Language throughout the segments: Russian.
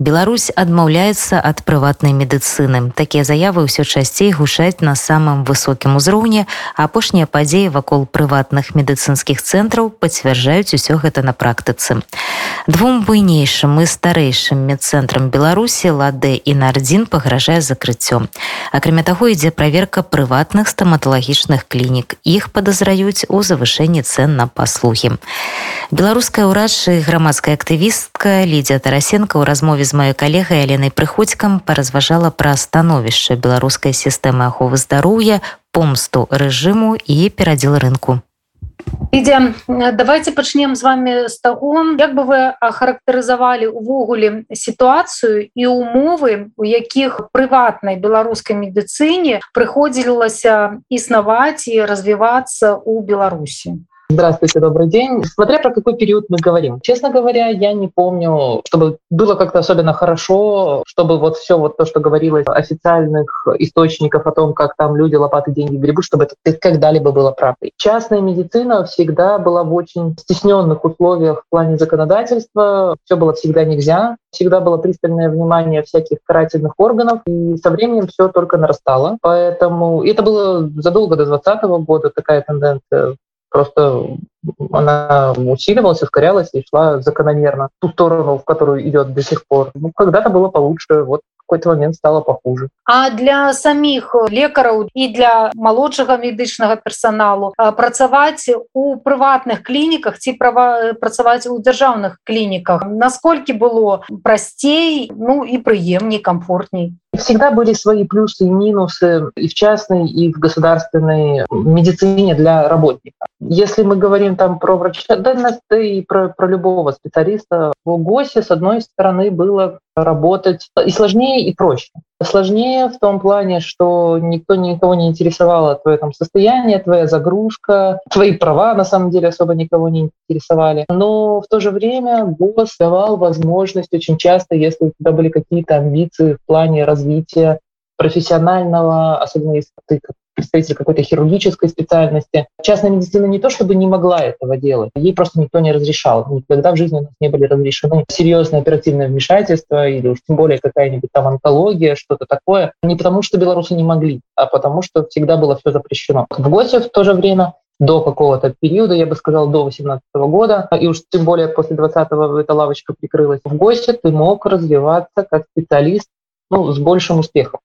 Беларусь адмаўляецца ад прыватнай медыцыны. Такія заявы ўсё часцей гушаць на самым высокім узроўні, а апошнія падзеі вакол прыватных медыцынскіх цэнтраў пацвярджаюць усё гэта на практыцы. Двум буйнейшым і старэйшым медцэнтрам Беларусі Ладэ і Нардзін пагражае закрыццё. Акрамя таго ідзе праверка прыватных стаматалагічных клінік. Іх падазраюць у завышэнні цэн на паслугі. Беларуская ўрад і грамадская актывістка Лідзя Тарасенко ў размове з маёй калегай Аленай прыходзькам паразважала пра становішча беларускай сістэмы аховы здароўя, помсту рэжыму і перадзел рынку. Ідзе давайте пачнем з вами з таго як бы вы ахарактарызавалі увогуле сітуацыю і умовы у якіх прыватнай беларускай медыцыне прыходзілася існаваць і развівацца ў беларусі Здравствуйте, добрый день. Смотря про какой период мы говорим. Честно говоря, я не помню, чтобы было как-то особенно хорошо, чтобы вот все вот то, что говорилось официальных источников о том, как там люди лопаты деньги гребут, чтобы это когда-либо было правдой. Частная медицина всегда была в очень стесненных условиях в плане законодательства. Все было всегда нельзя. Всегда было пристальное внимание всяких карательных органов. И со временем все только нарастало. Поэтому это было задолго до 2020 года такая тенденция просто она усиливалась, ускорялась и шла закономерно ту сторону, в которую идет до сих пор. Ну, когда-то было получше, вот какой-то момент стало похуже. А для самих лекараў і для малодшага медычнага персоналу працаваць у прыватных клініках ці права працаваць у дзяржаўных клініках насколькі было прасцей ну і прыемней комфортней всегда были свои плюсы и минусы и в частной и в государственной медицине для работника если мы говорим там про врача да, да и про, про любого специалиста в ГОСе с одной стороны было работать и сложнее, и проще. Сложнее в том плане, что никто никого не интересовало твое там состояние, твоя загрузка, твои права на самом деле особо никого не интересовали. Но в то же время голос давал возможность очень часто, если у тебя были какие-то амбиции в плане развития профессионального, особенно если ты представитель какой-то хирургической специальности. Частная медицина не то чтобы не могла этого делать, ей просто никто не разрешал. Никогда в жизни у нас не были разрешены серьезные оперативные вмешательства или уж тем более какая-нибудь там онкология, что-то такое. Не потому что белорусы не могли, а потому что всегда было все запрещено. В ГОСе в то же время до какого-то периода, я бы сказал, до 18 года, и уж тем более после 20-го эта лавочка прикрылась. В ГОСе ты мог развиваться как специалист ну, с большим успехом.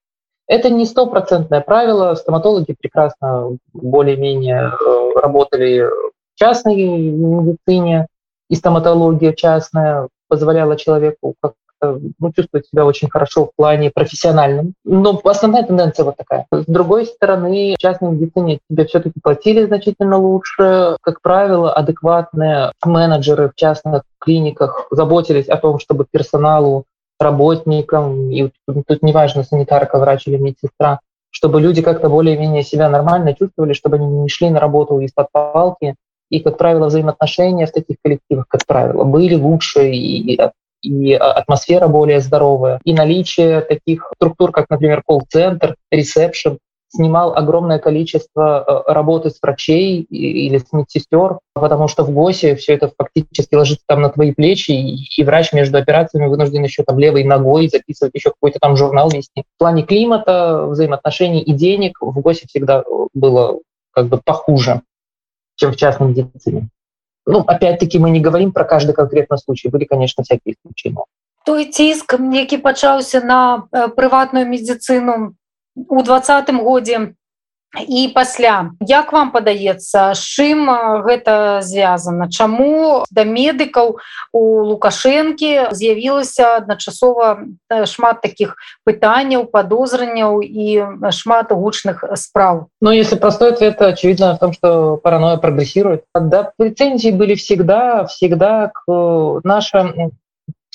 Это не стопроцентное правило. Стоматологи прекрасно более-менее э, работали в частной медицине, и стоматология частная позволяла человеку как-то ну, чувствовать себя очень хорошо в плане профессиональном. Но основная тенденция вот такая. С другой стороны, в частной медицине тебе все-таки платили значительно лучше. Как правило, адекватные менеджеры в частных клиниках заботились о том, чтобы персоналу работникам, и тут неважно, санитарка, врач или медсестра, чтобы люди как-то более-менее себя нормально чувствовали, чтобы они не шли на работу из-под палки. И, как правило, взаимоотношения в таких коллективах, как правило, были лучше, и, и атмосфера более здоровая. И наличие таких структур, как, например, колл-центр, ресепшн, снимал огромное количество э, работы с врачей или с медсестер, потому что в ГОСе все это фактически ложится там на твои плечи, и, врач между операциями вынужден еще там левой ногой записывать еще какой-то там журнал вести. В плане климата, взаимоотношений и денег в ГОСе всегда было как бы похуже, чем в частной медицине. Ну, опять-таки, мы не говорим про каждый конкретный случай. Были, конечно, всякие исключения. Той ціск, які пачаўся на э, прыватную медицину у двадцатым годзе і пасля як вам падаецца чым гэта звязана чаму да медыкаў у лукашэнкі з'явілася адначасова шмат таких пытанняў подозранняў і шмат гучных спраў но ну, если простой ответ очевидно в том что паранойя прогрессирует да претензии были всегда всегда к наша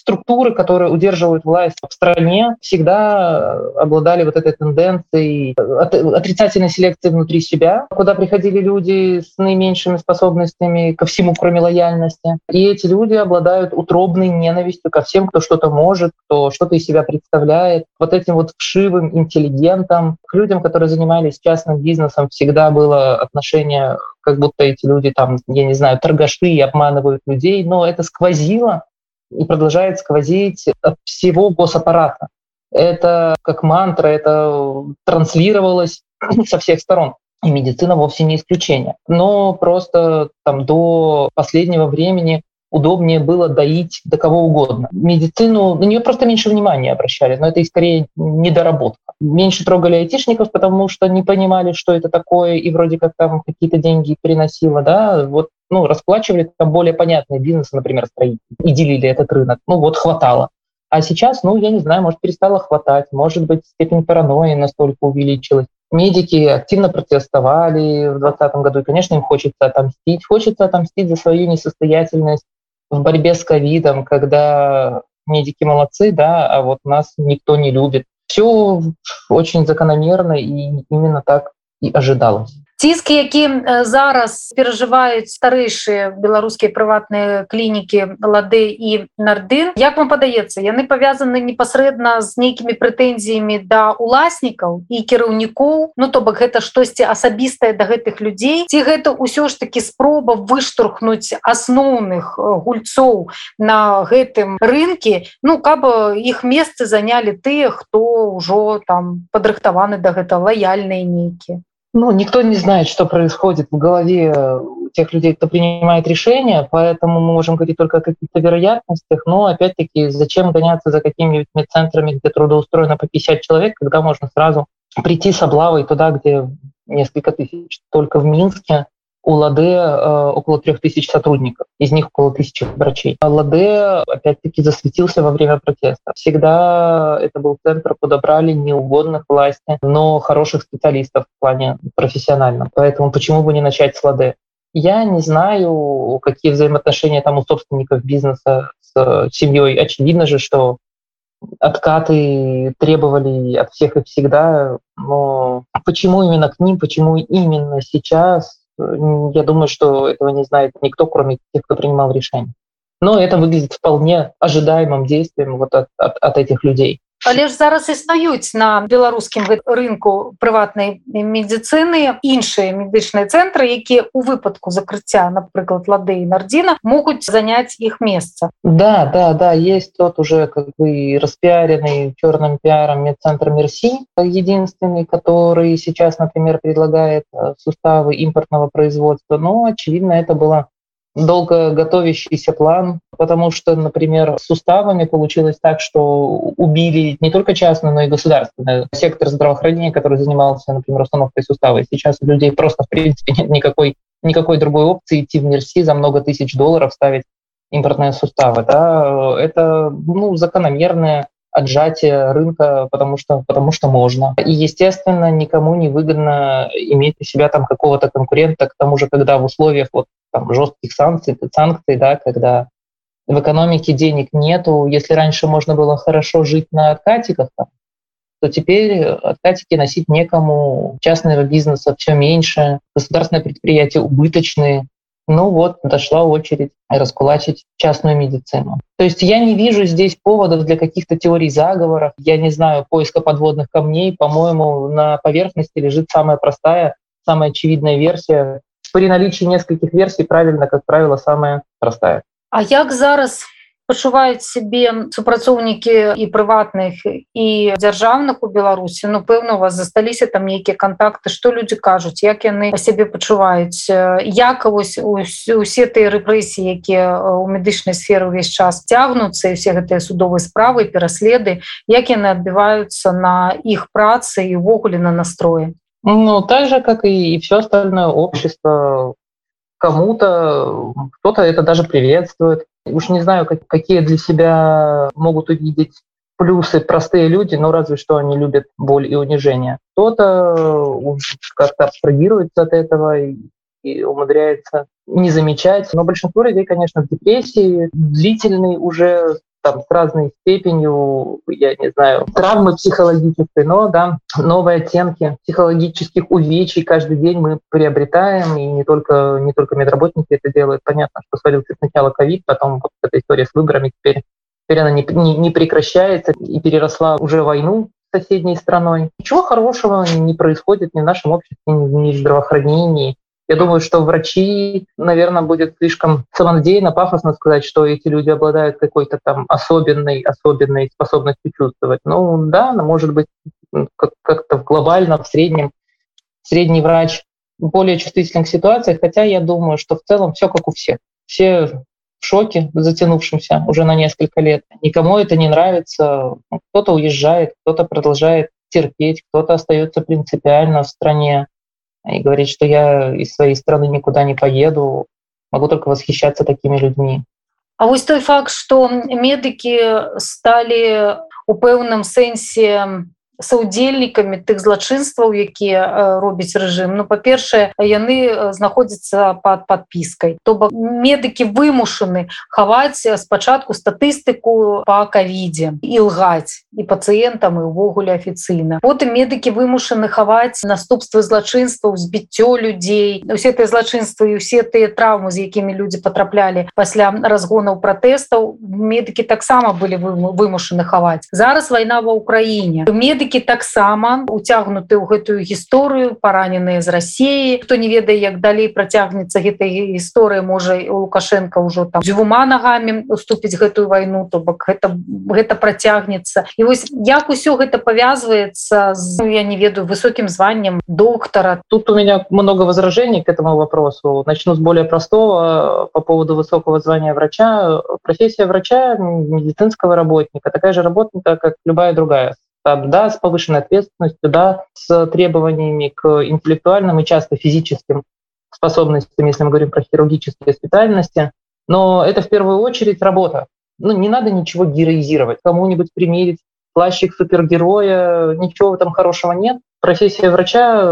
структуры, которые удерживают власть в стране, всегда обладали вот этой тенденцией отрицательной селекции внутри себя, куда приходили люди с наименьшими способностями ко всему, кроме лояльности. И эти люди обладают утробной ненавистью ко всем, кто что-то может, кто что-то из себя представляет. Вот этим вот вшивым интеллигентам, к людям, которые занимались частным бизнесом, всегда было отношение как будто эти люди там, я не знаю, торгаши и обманывают людей, но это сквозило и продолжает сквозить всего госаппарата. Это как мантра, это транслировалось со всех сторон. И медицина вовсе не исключение. Но просто там до последнего времени удобнее было доить до кого угодно. Медицину, на нее просто меньше внимания обращали, но это и скорее недоработка. Меньше трогали айтишников, потому что не понимали, что это такое, и вроде как там какие-то деньги приносило, да, вот ну, расплачивали там более понятные бизнесы, например, строители, и делили этот рынок. Ну вот хватало. А сейчас, ну, я не знаю, может, перестало хватать, может быть, степень паранойи настолько увеличилась. Медики активно протестовали в 2020 году, и, конечно, им хочется отомстить. Хочется отомстить за свою несостоятельность в борьбе с ковидом, когда медики молодцы, да, а вот нас никто не любит. Все очень закономерно, и именно так и ожидалось. Ціск які зараз перажываюць старэйшыя беларускія прыватныя клінікі лады і нардын як вам падаецца яны павязаны непасрэдна з нейкімі прэтэнзіямі да уласнікаў і кіраўнікоў ну то бок гэта штосьці асабістае да гэтых людзей ці гэта ўсё ж таки спроба выштурхнуць асноўных гульцоў на гэтым рынке ну каб іх месцы занялі тыя хто ўжо там падрыхтаваны да гэта лаяльныя нейкія Ну, никто не знает, что происходит в голове тех людей, кто принимает решения, поэтому мы можем говорить только о каких-то вероятностях, но опять-таки зачем гоняться за какими-нибудь медцентрами, где трудоустроено по 50 человек, когда можно сразу прийти с облавой туда, где несколько тысяч. Только в Минске у Ладе э, около трех тысяч сотрудников, из них около тысячи врачей. А Ладе, опять-таки, засветился во время протеста. Всегда это был центр, подобрали неугодных власти, но хороших специалистов в плане профессиональном. Поэтому почему бы не начать с Ладе? Я не знаю, какие взаимоотношения там у собственников бизнеса с семьей. Очевидно же, что откаты требовали от всех и всегда, но почему именно к ним, почему именно сейчас, я думаю, что этого не знает никто, кроме тех, кто принимал решение. Но это выглядит вполне ожидаемым действием вот от, от, от этих людей Але ж зараз існуюць на беларускім рынку прыватнай медицины іншыя медычныя цэнтры якія у выпадку закрыцця напрыклад лады і нардзіна могуць занять их месца да да да есть тот уже как бы распиаренный черным пиаром медцентр мерси единственный который сейчас например предлагает э, суставы импортного производства но очевидно это было долго готовящийся план, потому что, например, с суставами получилось так, что убили не только частный, но и государственный сектор здравоохранения, который занимался, например, установкой сустава. И сейчас у людей просто, в принципе, нет никакой, никакой другой опции идти в Мерси за много тысяч долларов ставить импортные суставы. Да? Это ну, закономерное отжатие рынка, потому что, потому что можно. И, естественно, никому не выгодно иметь у себя там какого-то конкурента, к тому же, когда в условиях вот там, жестких санкций, санкций, да, когда в экономике денег нету, если раньше можно было хорошо жить на откатиках, там, то теперь откатики носить некому, частного бизнеса все меньше, государственные предприятия убыточные. Ну вот, дошла очередь раскулачить частную медицину. То есть я не вижу здесь поводов для каких-то теорий заговоров, я не знаю, поиска подводных камней. По-моему, на поверхности лежит самая простая, самая очевидная версия, при наличии нескольких версий правильно, как правило, самая простая. А як зараз пачуваюць сябе супрацоўнікі і прыватных і дзяржаўных у беларусі ну пэўна у вас засталіся там нейкія контакты что люди кажуць як яны сябе пачуваюць як вось усе тыя рэпрэсіі якія у медычнай сферы ўвесь час цягнуцца і все гэтыя судовыя справы пераследы як яны адбіваюцца на іх працы і увогуле на настроі Ну, так же, как и, и все остальное общество. Кому-то, кто-то это даже приветствует. Уж не знаю, как, какие для себя могут увидеть плюсы простые люди, но разве что они любят боль и унижение. Кто-то как-то абстрагируется от этого и, и умудряется не замечать. Но большинство людей, конечно, в депрессии, длительный уже там, с разной степенью, я не знаю, травмы психологической, но да, новые оттенки психологических увечий каждый день мы приобретаем, и не только, не только медработники это делают. Понятно, что свалился сначала ковид, потом вот эта история с выборами, теперь, теперь она не, не, не прекращается и переросла уже войну соседней страной. Ничего хорошего не происходит ни в нашем обществе, ни в здравоохранении. Я думаю, что врачи, наверное, будет слишком самонадеянно, пафосно сказать, что эти люди обладают какой-то там особенной, особенной способностью чувствовать. Ну да, может быть, как-то в глобальном, в среднем, средний врач более чувствителен к ситуации, хотя я думаю, что в целом все как у всех. Все в шоке затянувшемся уже на несколько лет. Никому это не нравится. Кто-то уезжает, кто-то продолжает терпеть, кто-то остается принципиально в стране и говорит, что я из своей страны никуда не поеду. Могу только восхищаться такими людьми. А вось той факт, што медыкі сталі у пэўным сэнсе саўдзельнікамі тых злачынстваў якія э, робіць рэжым. Ну па-першае яны э, знаходзяцца под подпіскай то бок медыкі вымушаны хаваць спачатку статыстыку по кавідзе і лгаць і пацыентам і увогуле афіцыйна. Потым медыкі вымушаны хаваць наступствы злачынстваў збіццё людзей. Усе тыя злачынствы і усе тыя траўмы з якімі людзі патраплялі пасля разгонаў пратэстаў медыкі таксама былі вымушаны хаваць. Зараз вайна ва ўкраіне медыкі медыкі таксама уцягнуты ў гэтую гісторыю параненыя з рассіі хто не ведае як далей працягнецца гэтай гісторыя можа у лукашенко ўжо там дзвюма нагамі уступіць гэтую вайну то бок гэта гэта працягнецца і вось як усё гэта павязваецца з ну, я не ведаю высокім званнем доктара тут у меня много возражений к этому вопросу начну с более простого по поводу высокого звания врача профессия врача медицинского работника такая же работника как любая другая да, с повышенной ответственностью, да, с требованиями к интеллектуальным и часто физическим способностям, если мы говорим про хирургические специальности. Но это в первую очередь работа. Ну, не надо ничего героизировать, кому-нибудь примерить плащик супергероя, ничего этом хорошего нет. Профессия врача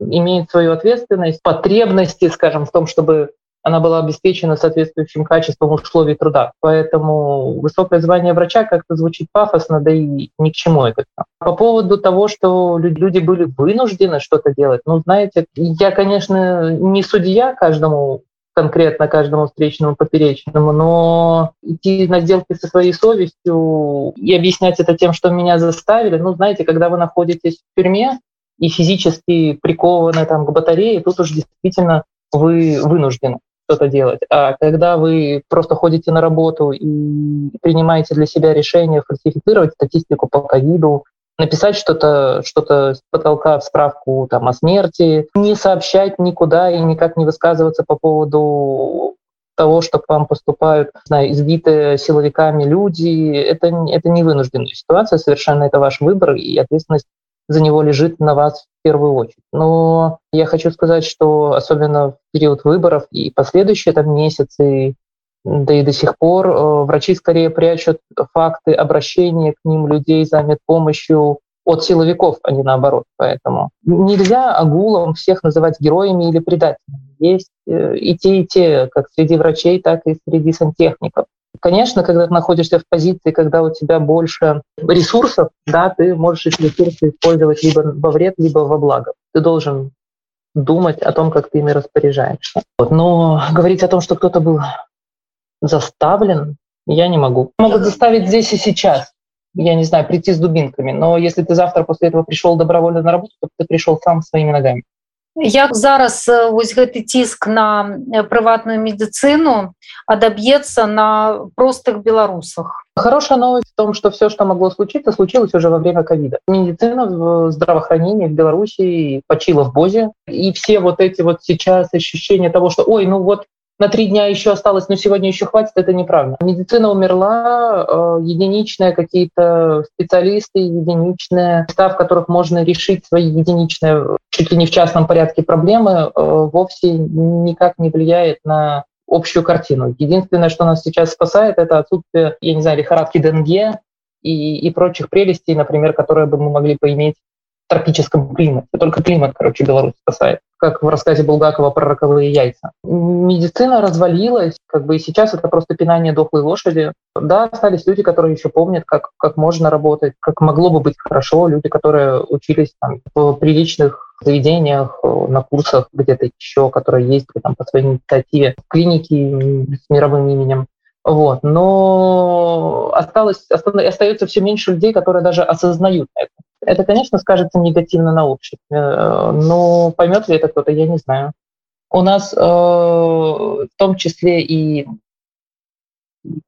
имеет свою ответственность, потребности, скажем, в том, чтобы она была обеспечена соответствующим качеством условий труда. Поэтому высокое звание врача как-то звучит пафосно, да и ни к чему это. По поводу того, что люди были вынуждены что-то делать, ну, знаете, я, конечно, не судья каждому конкретно каждому встречному поперечному, но идти на сделки со своей совестью и объяснять это тем, что меня заставили, ну, знаете, когда вы находитесь в тюрьме и физически прикованы там к батарее, тут уж действительно вы вынуждены что-то делать. А когда вы просто ходите на работу и принимаете для себя решение фальсифицировать статистику по ковиду, написать что-то что с потолка в справку там, о смерти, не сообщать никуда и никак не высказываться по поводу того, что к вам поступают знаю, избитые силовиками люди, это, это не вынужденная ситуация, совершенно это ваш выбор, и ответственность за него лежит на вас в первую очередь. Но я хочу сказать, что особенно в период выборов и последующие там месяцы, да и до сих пор э, врачи скорее прячут факты обращения к ним людей за медпомощью от силовиков, а не наоборот. Поэтому нельзя огулом всех называть героями или предателями. Есть э, и те, и те, как среди врачей, так и среди сантехников. Конечно, когда ты находишься в позиции, когда у тебя больше ресурсов, да, ты можешь эти ресурсы использовать либо во вред, либо во благо. Ты должен думать о том, как ты ими распоряжаешься. Вот. Но говорить о том, что кто-то был заставлен, я не могу. Могут заставить здесь и сейчас. Я не знаю, прийти с дубинками. Но если ты завтра после этого пришел добровольно на работу, то ты пришел сам своими ногами. Як зараз вось гэты ціск на прыватную медицину адаб'ецца на простых беларусах? Хорошая новость в том что все что могло случиться случилось уже во время ковида. Медицина в здравоохранении в белоруссии почила в бозе. И все вот эти вот сейчас ощущения того что ой ну вот на три дня еще осталось, но сегодня еще хватит, это неправда. Медицина умерла, э, единичные какие-то специалисты, единичные места, в которых можно решить свои единичные, чуть ли не в частном порядке проблемы, э, вовсе никак не влияет на общую картину. Единственное, что нас сейчас спасает, это отсутствие, я не знаю, лихорадки Денге и, и прочих прелестей, например, которые бы мы могли поиметь тропическом климате. Только климат, короче, Беларусь спасает. Как в рассказе Булгакова про роковые яйца. Медицина развалилась, как бы и сейчас это просто пинание дохлой лошади. Да, остались люди, которые еще помнят, как, как можно работать, как могло бы быть хорошо. Люди, которые учились там, в приличных заведениях, на курсах где-то еще, которые есть там, по своей инициативе, клиники с мировым именем. Вот. Но осталось, остается все меньше людей, которые даже осознают это. Это, конечно, скажется негативно на обществе, но поймет ли это кто-то, я не знаю. У нас э, в том числе и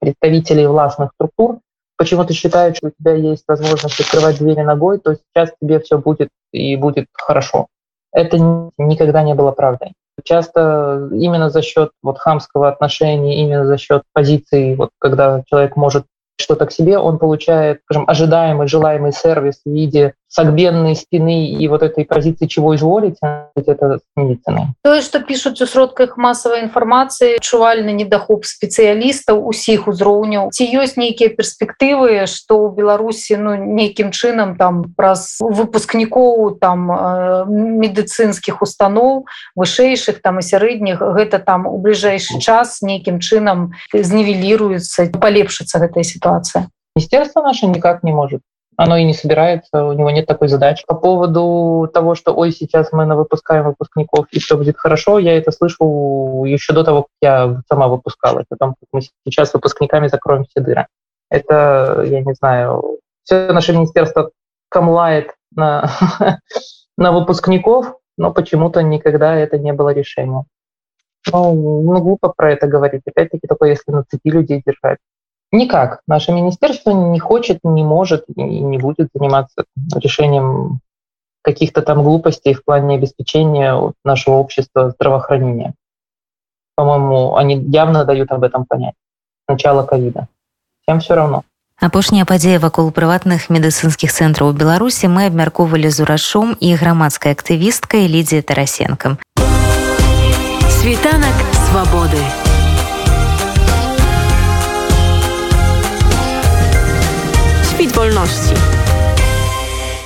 представителей властных структур почему-то считают, что у тебя есть возможность открывать двери ногой, то сейчас тебе все будет и будет хорошо. Это никогда не было правдой. Часто именно за счет вот хамского отношения, именно за счет позиции, вот когда человек может что-то к себе, он получает, скажем, ожидаемый, желаемый сервис в виде сагбеннай спины і вот этой позиции чего изволіць это медицины тое что пишуць у сродках масавай інфармацыі чувальны недахоп спецыялістаў усіх узроўняў ці ёсць нейкія перспектывы что ў беларусі ну нейкім чынам там праз выпускнікоў там э, медыцынскіх устаноў вышэйшых там і сярэдніх гэта там у бліжэйшы час нейкім чынам знівеліруецца палепшыцца гэтая ситуация. Министерство наше никак не может оно и не собирается, у него нет такой задачи. По поводу того, что ой, сейчас мы на выпускаем выпускников, и все будет хорошо, я это слышу еще до того, как я сама выпускалась, о том, как мы сейчас выпускниками закроем все дыры. Это, я не знаю, все наше министерство камлает на, на выпускников, но почему-то никогда это не было решением. Ну, ну, глупо про это говорить. Опять-таки, только если на цепи людей держать. Никак. Наше министерство не хочет, не может и не будет заниматься решением каких-то там глупостей в плане обеспечения нашего общества здравоохранения. По-моему, они явно дают об этом понять. Начало ковида. Всем все равно. апошняя падзея вакол прыватных медыцынскіх цэнтраў у беларусі мы абмяркоўвалі з урашом і грамадскай актывісткай лідзе тарасенкам світанак свабоды Wolności.